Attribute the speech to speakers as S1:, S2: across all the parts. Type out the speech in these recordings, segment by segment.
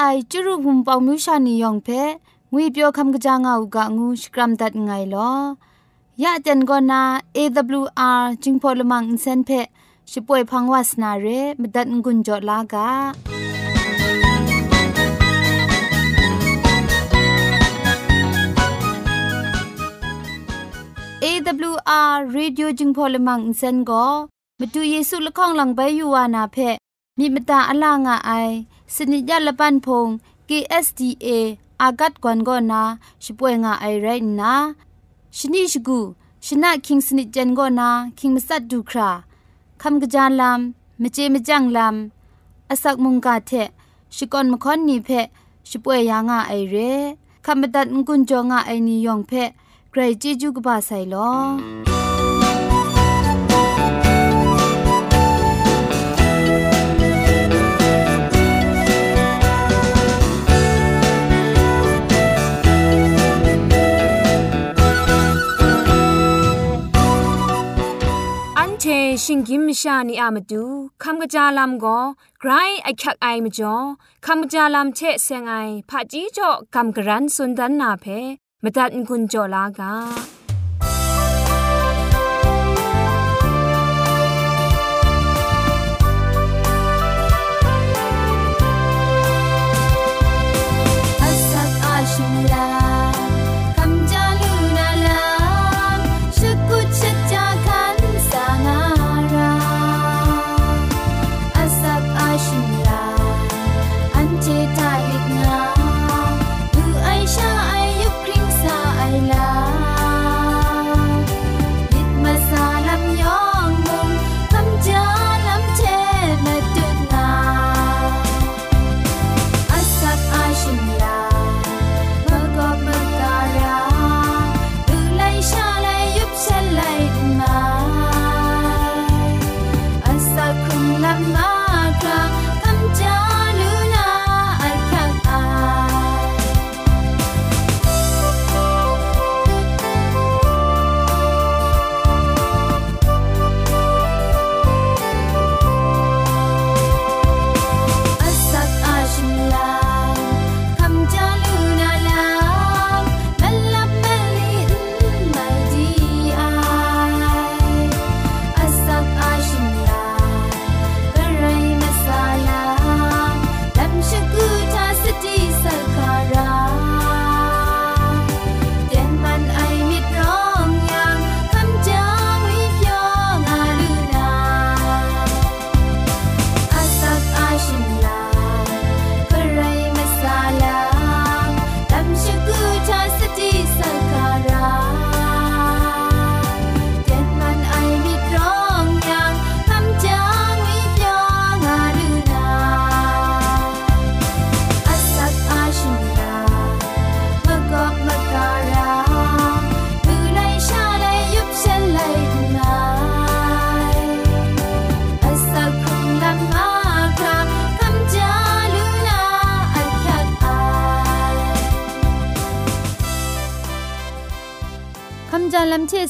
S1: ไอจุรุภุมปองมิวชานียองเพงวยเปียวคำกะจาง
S2: อูกะงูสกรัมดัดไงลอ
S1: ยะเจนกอนา AWR จิงพอลมังอินเซนเพช่วยพังวาสนาเรมดัดงุนจอลากา AWR radio รดิโอจึงพอลมังอินเซนก็มาดูเยซูละข้องหลังใบยูวานาเพมีมตาอลางอไอ สนิจยละปันพง KSDA อากัดกวนกอนาช่วยงาไอไรนะชนิชกูชนะคิงสนิจันกอนาคิงมัสัดดูคราคำกระจานลำมเจมจังลำอาศักมุงกาเทชิกอนมคอนนีเพช่วยยางาไอเรคำบัดงกุนจงาไอนิยองเพไกรจีจูกบาไซลอ
S2: ชชิงกิมชานีอามาดูคำกระจาลำก็ไกรไอคักไอมาจ่อคำกระจาลำเชเซงไอผาจีจ่อคำกระรันสุนดันนาเพมาตัดกุญจ่อลากา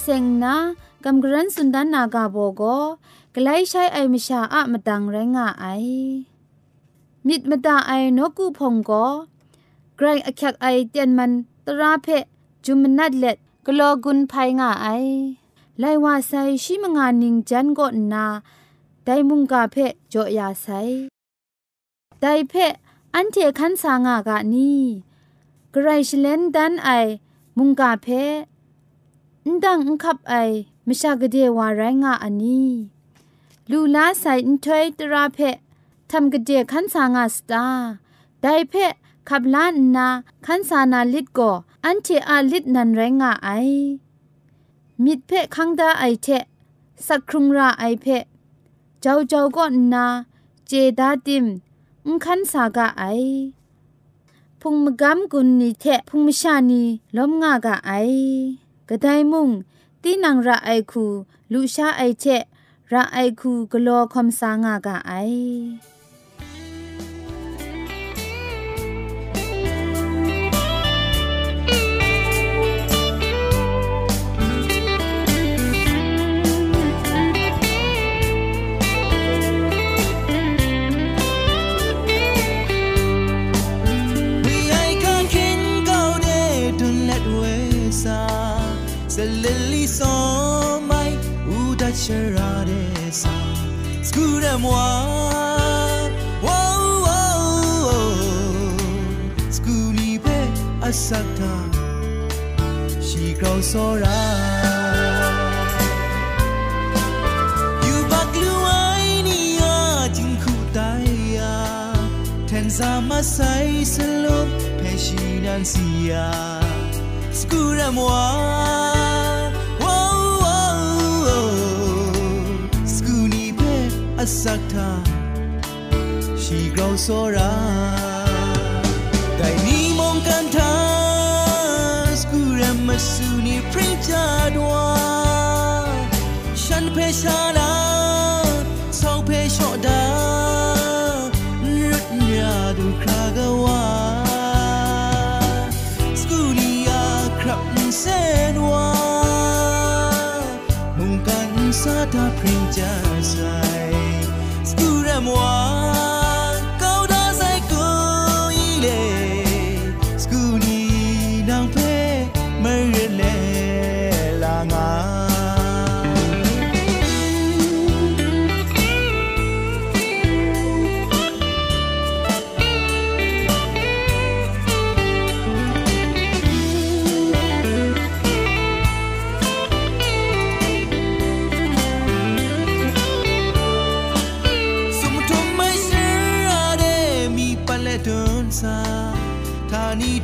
S1: ซงนะกัมกรันสุนดานนากาโบโกกไลใช้ไอมชาอะมตังไรงะไอมิดมตาไอนกูพงโกไกรอคักไอเตียนมันตราเพจุมนัดเล็ดกลอกุนไพงะไอไลวาไซชิมงานิงจันโกนาไดมุงกาเพจอยาไซไดเพอันเทคันสางากะนีไกรชเลนดันไอ มุงกาเพ นดังคับไอมชากเดวาไรงาอันนี้ลูลาใส่อินทวยตราเพทำกเดขันสางาสตาไดเพขับล้านนาขันสานาลิดก็อันเทอาลิดนันไรงาไอ มิดเพคังดาไอเทสักครุงราไอเพเจ้าเจ้าก็นาเจดาดิมอุคันสากะไอพุงมกำกุนนีเทพุงมชานีล้มงากะไอ กระไดมุงตีนังระไอคูลุชาไอเชะระไอคูกลอคอมสางากะไอ
S3: อาศักทาชีกราสอราได้นีมองกันทาสกูรมาสูนีพริงจาดวาฉันเพชาลาชาเพชอดารุดยาดูคลากวาสกูรียาครับเซนวามองกันสาตาพริง moi.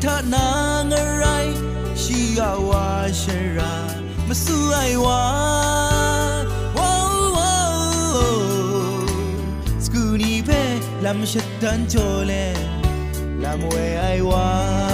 S3: ထနာငရိုင်းရှိရဝါရှရာမဆူအိုင်ဝါဝေါဝေါစကူနီပဲလမ်းရှတန်ချိုလေလမ်းဝဲအိုင်ဝါ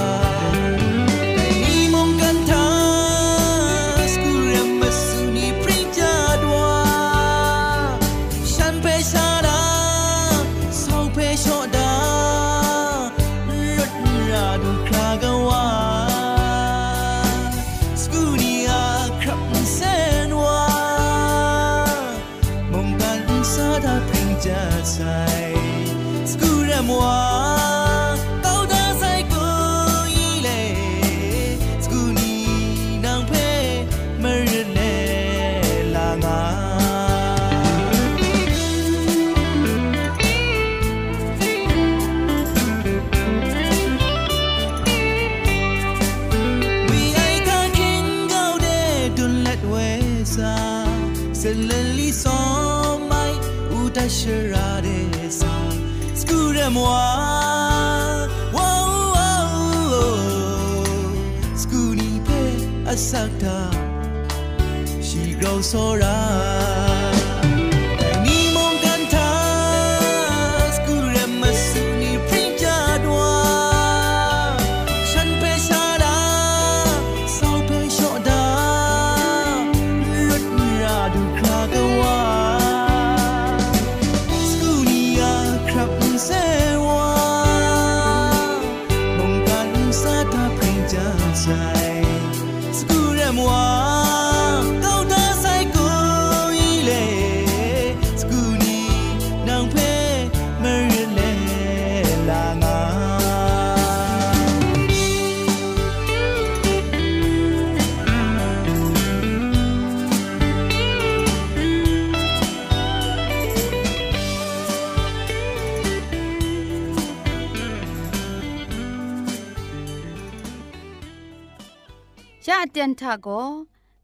S3: moi wow wow skuni pe asakta she grows so right
S1: ทาโก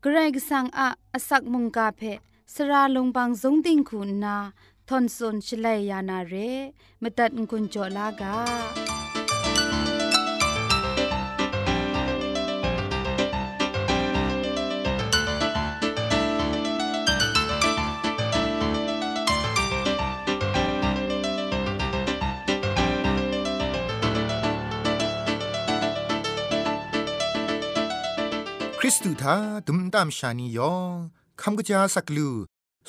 S1: เกรกสังอะอสักมุงกาเพสราลงบางสงติงคุณนาทอนซนชลัยยานาเรมตัดกุญจลากา
S4: ริสตูทาดุมตามชานียองคำกะจาสักลู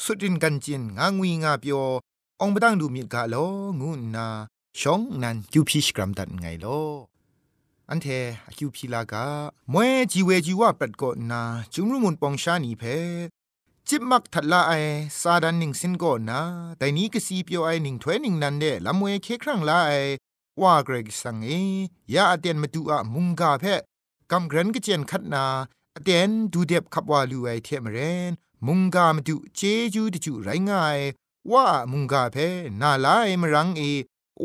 S4: สุดรินกันจินงางวีงาเปียวองบดังดูมีกาโลงูนาชองนันคิวพีชกรัมดันไงโลอันเทคิวพีลากามวยจีเวจีว่าปัดกอนาจุมรุมุนปองชานีเพจิบมักทัดละไอซาดันหนิงสินก่อนนะแต่นี้ก็สีเปียวไอหนิงถ้วยหนิงนันเดละมวยเคครั้งละไอว่าเกรกสังเอยาอเตียนมาดูอะมุงกาเพกำเกรนก็เจียนคัดนา เตียนดูเด็บขับว่าลูไอเทมเรนมุงกามาดูเจจูดิจูไรง่ายว่ามุงกาเพนาลายมรังเอ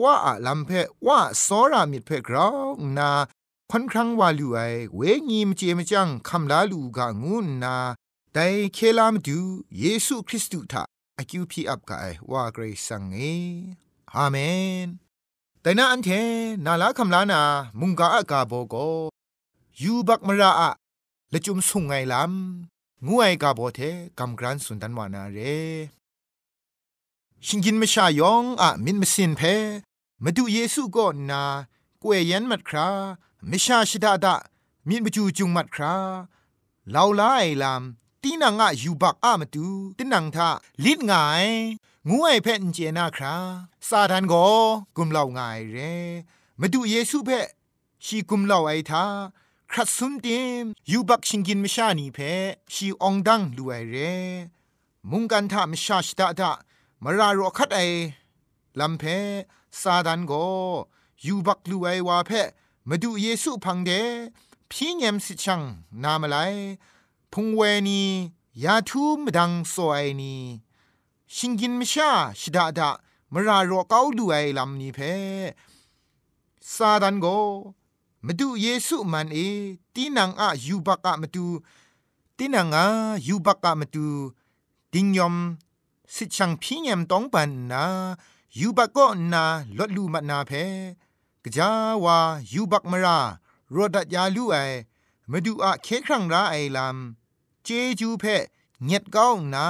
S4: ว่าลำเพว่าสอรามิดเพกราวนาค่อนครั้งว่าลูไอเวงีมเจมจังคำลาลูกางูนาแต่เคลามดูเยซูคริสต์ทาอากิวพีอับกายว่าเกรซังเออาเมนแต่นาอันเทนาลาคำลานามุงกาอากาโบโกยูบักมราอะ ละจุมสุงไงลำงูไอกาโบเทกำกรันสุนทันวานาเร ชิงกินมชายองอะมินมสินเพมาดูเยซูก็นากวยยันมัดคราม่ชาชิดาดามินมจูจุงมัดคราลาลาไอลำตีนังอะยูบักอะมาดูตีนังทาลิดงายงูไอเพนเจนาคราซาดันโกกุมเหล่าไงเรมาดูเยซูเพชีกุมเหล่าไอทา ครัดสุนเตมยูบักชิงกินมชานีเพชีองดังลูไอเร มุงกันทามชาชตาตามารารอคัดไอลำเพซาดันโกยูบักลูไอวาเพมาดูเยซูพังเดพี่เงมสิชังนามาไลพุงเวนียาทูมดังสวยนีชิงกินมชาชดาดามรารอเกาดูไอลำนี้เพซาดันโก มาดูเยซูมันเอตีนังอะยูบักอะมาดูตีนังอะยูบักอะมาดูดิงยอมสิชังพิญยมต้องปันนายูบักก็นาลดลูมานาเพกจาวายูบักมรารอดัดยาลูไอมาดูอะเคครั้งราไอลำเจจูเพเงียดก้านา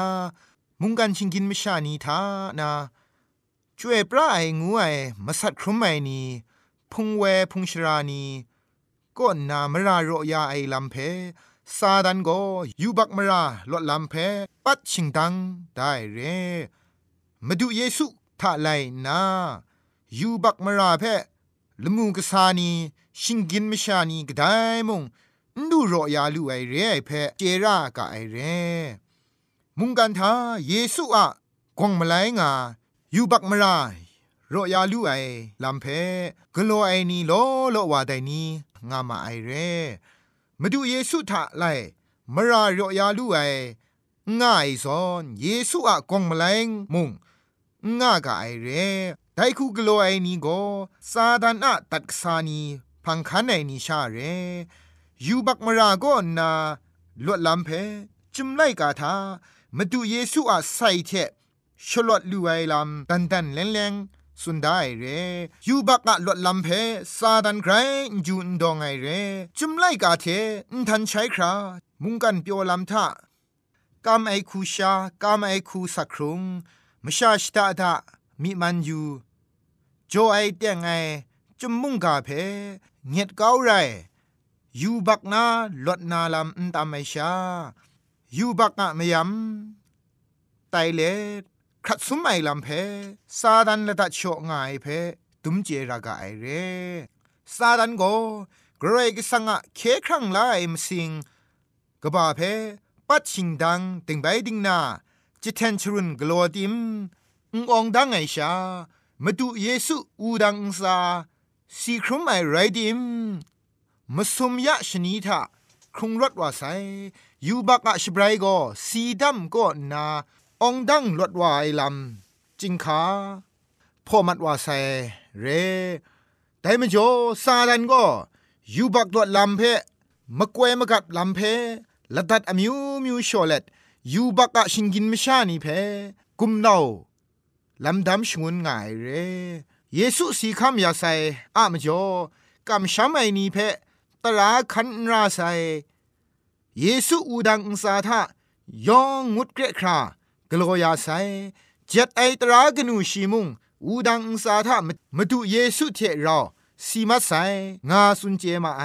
S4: มุงกันชิงกินมชานีทานาช่วยปลาไองูไอมาสัตครุมไอนี พุงเวพุงชรานีก็นามรารอยาไอลำเพซาดันโกยูบักมราลดลำเพปัดชิงดังได้เรมาดูเยซูทาไลนายูบักมราเพละมูกษานีชิงกินมชานีก็ได้มงนูรอยาลูไอเรไอเพเจรากะไอเร มุงกันทาเยซูอะกวงมาไลงายูบักมรา รอยาลูไอลำเพกโลไอนีโลโลวาไดนีงามาไอเรมาดูเยซูทะไลมรารอยาลูไอง่ายซอนเยซูอะกวงมาไลมุงง่ากะไอเรไดคูกโลไอนีโกซาดานอะตัดสานีพังคันไอนีชาเรยูบักมราก็นาลวดลำเพจุมไลกาทามาดูเยซูอาใส่เทชลอดลูไอลำตันตันเลงเลง สุนได้เรยูบักอะลดลำเพซาดันไกรจูนดองไอเรจุมไลกาเทนทันใช้ครา มุงกันเปียวลำทากามไอคูชากามไอคูสักครุงมชาชตาดามีมันยูโจไอเตียงไอจุมมุงกาเพเงียดเก้าไรยูบักนาลดนาลำอันตามไม่ชายูบักนะไม่ยำไตเล ขัดสุมไอลำเพซาดันละตัดโชง่ายเพตุมเจรากาไอเรซาดันโกเกรกสังะเคครั้งไลมสิงกบาเพปัดชิงดังติงใบดิงนาจิเทนชรุนกลัวดิมององดังไอชามาดูเยซูอูดังซาสีครุมไอไรดิมมาสมยะชนีทะครุงรถว่าไซยูบักอะชบรายก็สีดำก็นา องดังรถว่าไอลำจิงคาพ่อมัดว่าไซเรแต่มจ่อซาลันก็ยูบักดวดลำเพมะกวยมะกัดลำเพละดัดอมิวมิวชอเลตยูบักอะชิงกินมชานีเพกุมนาวลำดำชงวนง่ายเรเยซูสีคำยาไซอะมจ่อกำช้ำไอนีเพตราคันราไซเยซูอูดังอุสาทะยองงุดเกรครา กลัวยาไซเจ็ดไอตรากนูชีมุงอูดังอุสาทะมาดูเยซูเทราสีมาไซงาสุนเจมาไอ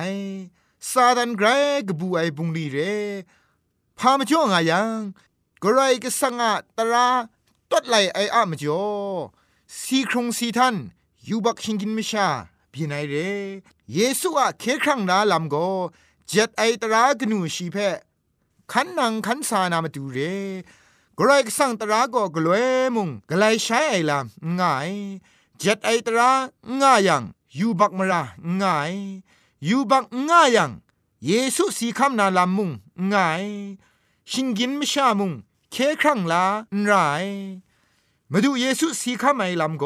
S4: ซาดันไกรกบูไอบุงลีเรพามจ่องายังกรายก็สังอาตราตัดไหลไออะมจ่อสีครงสีทันยูบักชิงกินมิชาบีไนเรเยซูอะเคครั้งนาลำโกเจ็ดไอตรากนูชีเพขันนังขันสานามาดูเร กรกสังตราก็กลวยมุงกลายใช้ไอลำง่ายเจ็ดไอตราง่ายยังยูบักมราง่ายยูบักง่ายยังเยซูสีคำนาลำมุงง่ายชิงกินมชามุงเคครั้งลาไรมาดูเยซูสีคำไอลำโก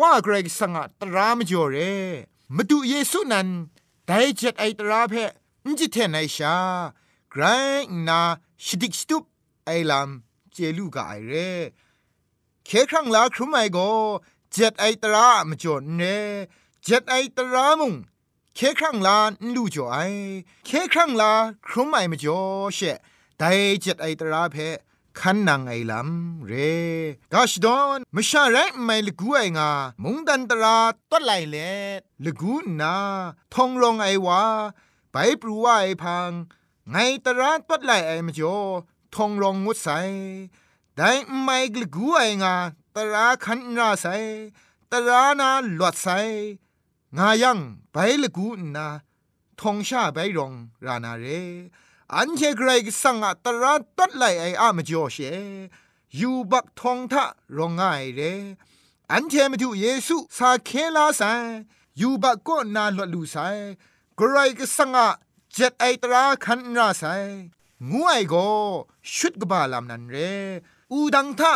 S4: ว่าเกรกสังตรามจ่อเรมาดูเยซูนั้นได้เจ็ดไอตราเพนจิเทนไอชาไกรนาชดิกสตุป ไอลำเจลูกาไอเร่เคครั้งลาครุมไอโกเจ็ดไอตรามจ่อเนเจ็ดไอตรามุงเคครั้งลานลูจ่อไอเคครั้งลาครุมไอมจ่อเชได้เจ็ดไอตราเพคันนางไอลำเรกาชดอนมชาไรไม่ลกูไองา มุงดันตราต้นไหลเลลกูนาทองรองไอวาไปปรูว่าไอพัง ไงตราต้นไหลไอมจ่อ ทองรองงดใสแต่ไม่ลกูไองาตราคันนาใสตรานาหลวดใสงายังไปลกูนาทองชาไปรองรานาเร อันเชเกรกสังอะตระตัดไหลไออะมจ่อเชยูบักทองทะรองง่ายเร อันเชมาดูเยซูสาเคลาไซยูบักก็นาหลวลูไกรกสังอะเจ็ดไอตราคันราไซ งูไอโกชุดกบาลามนันเร อูดังทะ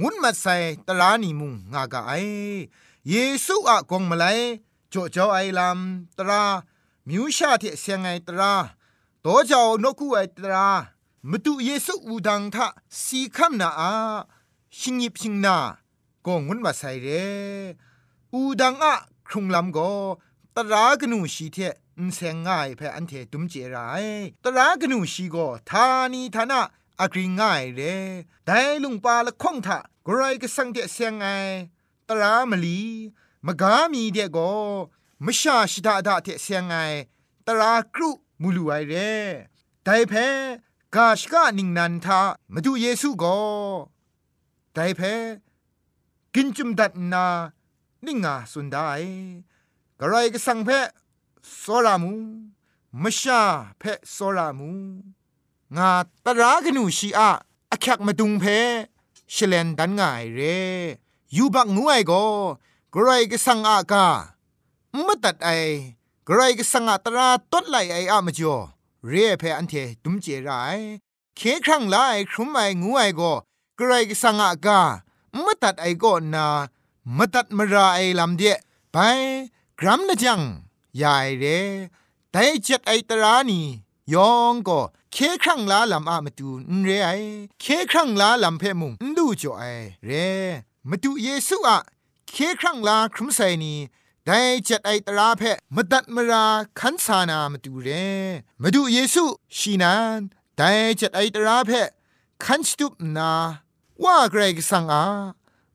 S4: งุนมาใส่ตลานีมุงงากไอ เยซูอะกงมาไลโจโจ้ไอลามตรามิวชาเทเสียงไอตราโตเจ้านกูไอตรามตุเยซูอูดังทะสีคำนาอาชิงยิบชิงนากงุนมาใส่เร อูดังอะครุงลำโกตรากนูชีเทนเซงง่ายเพออันเทตุมเจรายตรากนูชีก็ทานีทานะอักริง่ายเรแต่ลุงปาละคงทะกรายก็สังเทเซงไงตรามลีมกามีเดก็มชาชิดาดาเทเซงไงตรากรุมูลูไอเร่ไดเพกาชกะนิงนันทามาดูเยซูก็ไดเพกินจุมดัดนานิงาสุนได้กระไรก็สังเพ โซรามูมชาเพโซรามูงาตรากนูชีอะอคักมาดุงเพชเลนดันง่ายเรยูบักงวยก็กระไรก็สังอากามตัดไอกรก็สังอาตราตดไหลไออะมจ่อเรียเพอันเทตุมเจรายเคครั้งไลครุมไองูไอก็กรก็สังอากามตัดไอก็นามตัดมราไอลำเดียไปกรัมนะจัง ยายเรแต่จัดไอตรานียองก็เคครั้งลาลำอามาตูนเรไอเคครั้งลาลำเพมุงดูจ่อไอเรมาดูเยซูอะเคครั้งลาครุมไซนีได้จัดไอตราเพมตัดมราขันสานามาดูเรมาดูเยซูชีนานได้จัดไอตราเพขันสตุปนาว่าเกรกสังอา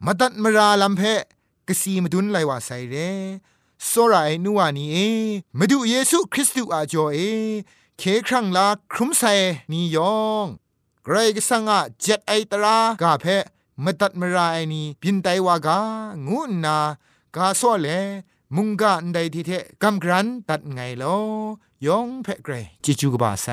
S4: มาตัดมราลำเพกสีมาดุนไลว่าไซเร โซราไอนัวนีเอมาดูเยซูคริสต์อาจอเอเคครั้งลาครุมไซนียองเกรกสังอาจัดไอตรากาเพมตัดมราไอนีบินไตวากางูนากาโซเลมุงกะอันใดทีเทกำกรันตัดไงลอยองเพ่เกรจิจูกบาไซ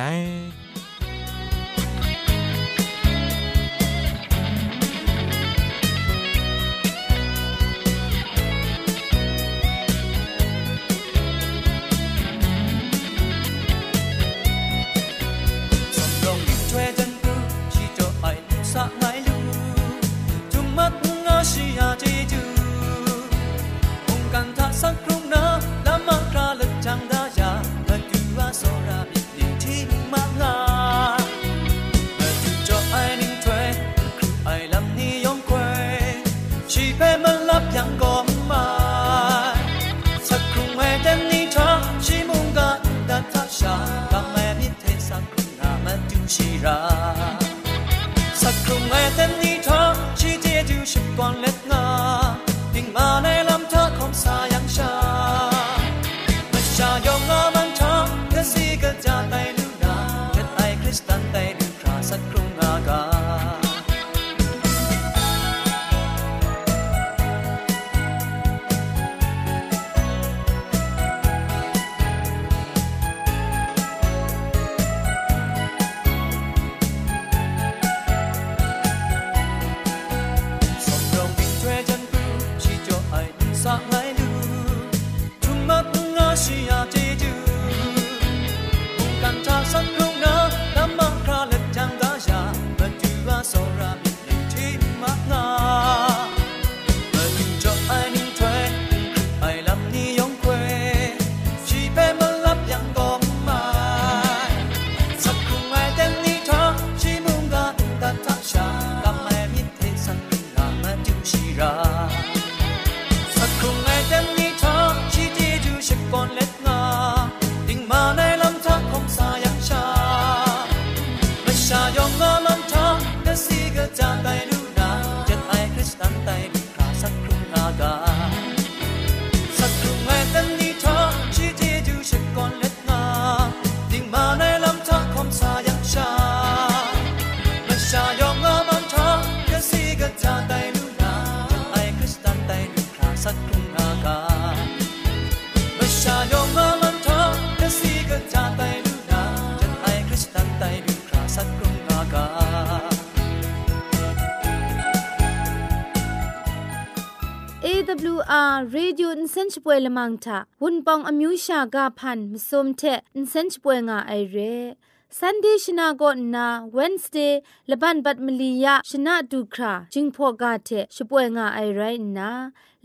S1: ไรนา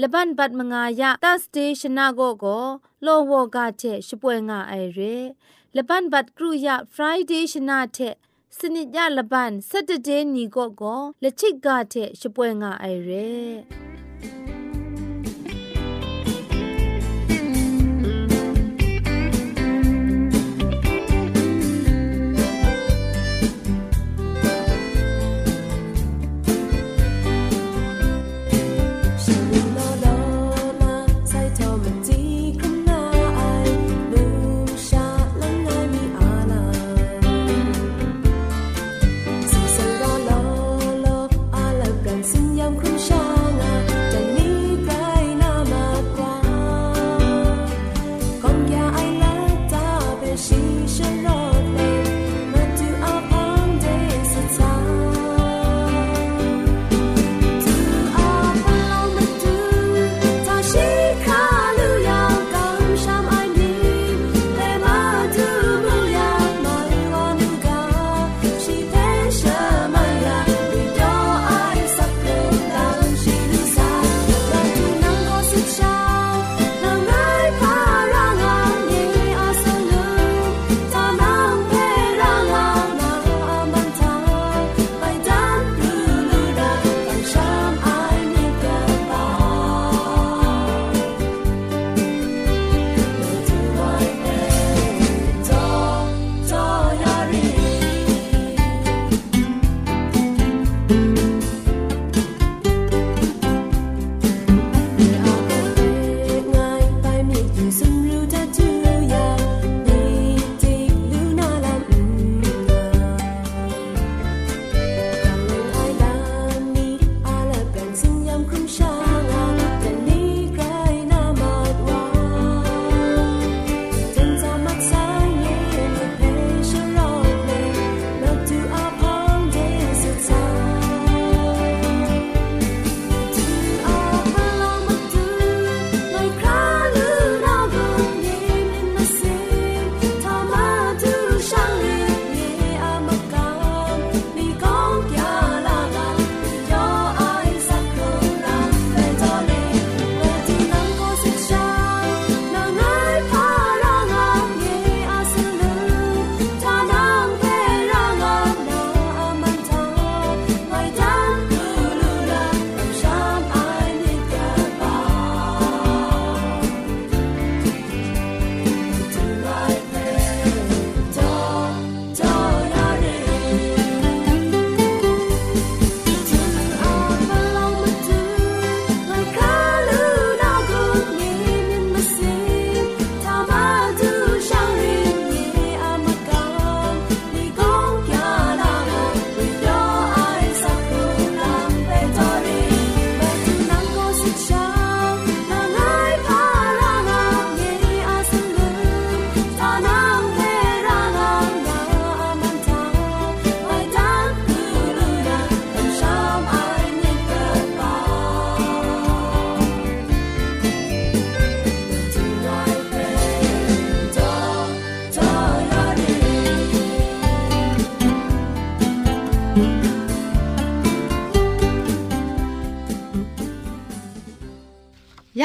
S1: ละบันบัดมงายะ Thursday ชนะก็ก็โลโวกาเทชป่วยงาไอเรละบันบัดกรุยะ Friday ชนะเทสนิจยาละบัน Saturday นีก็ก็ละชิกกาเทชป่วยงาไอเร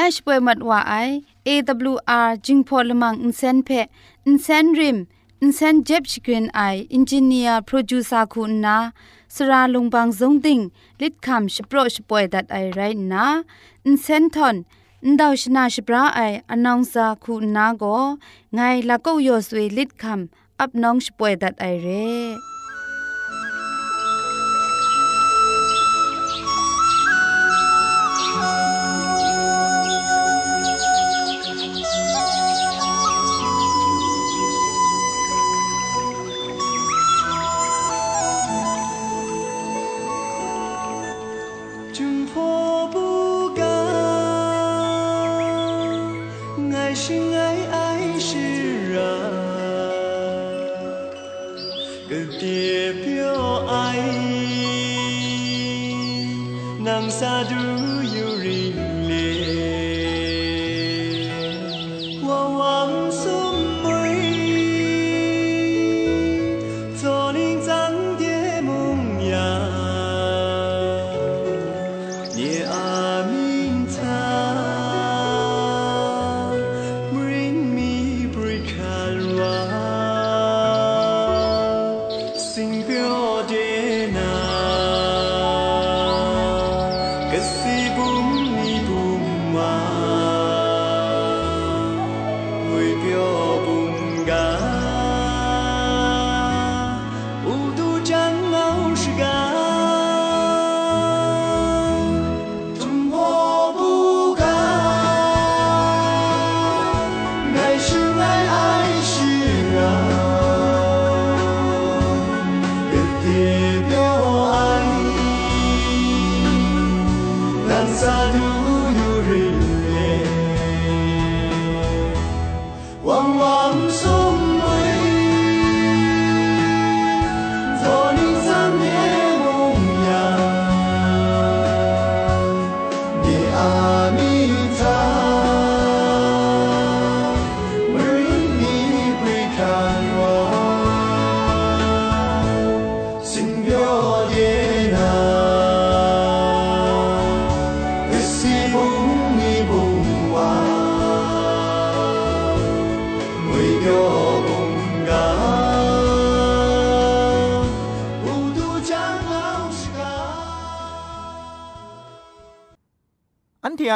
S1: ยาช่วยมัดว่าไอ AWR จิงพอลมังอินเซนเพอินเซนริมอินเซนเจ็บชกรีนไออินจิเนียร์โปรดิวซาคุณนาสราลงบางซงติงลิดคำชโปรชป่วยดัดไอไรนาอินเซนทอนอินดาวชนาชปราไออนองซาคุณนาโกไงละก็ยอสวยลิดคำอับน้องชป่วยดัดไอเร่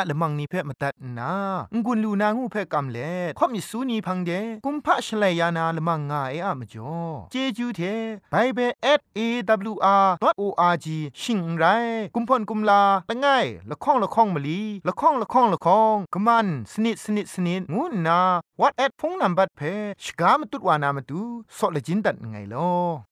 S4: ยละมังนิเพ่มาตัดนางุนลูนางูเพ่กำเล่ข่อมิสูนีพังเดกุมพะชเลยานาละมังงาเออะมจ่อเจจูเทไปเบสเอวอาร์ดอทโออาร์จีชิงไรกุมพ่นกุมลาละไงละข้องละข้องมะลีละข้องละข้องละข้องกะมันสนิดสนิดสนิดงูนาวอทแอทโฟนนัมเบอร์เพชกามตุดวานามตุซอเลจินดัดไงลอ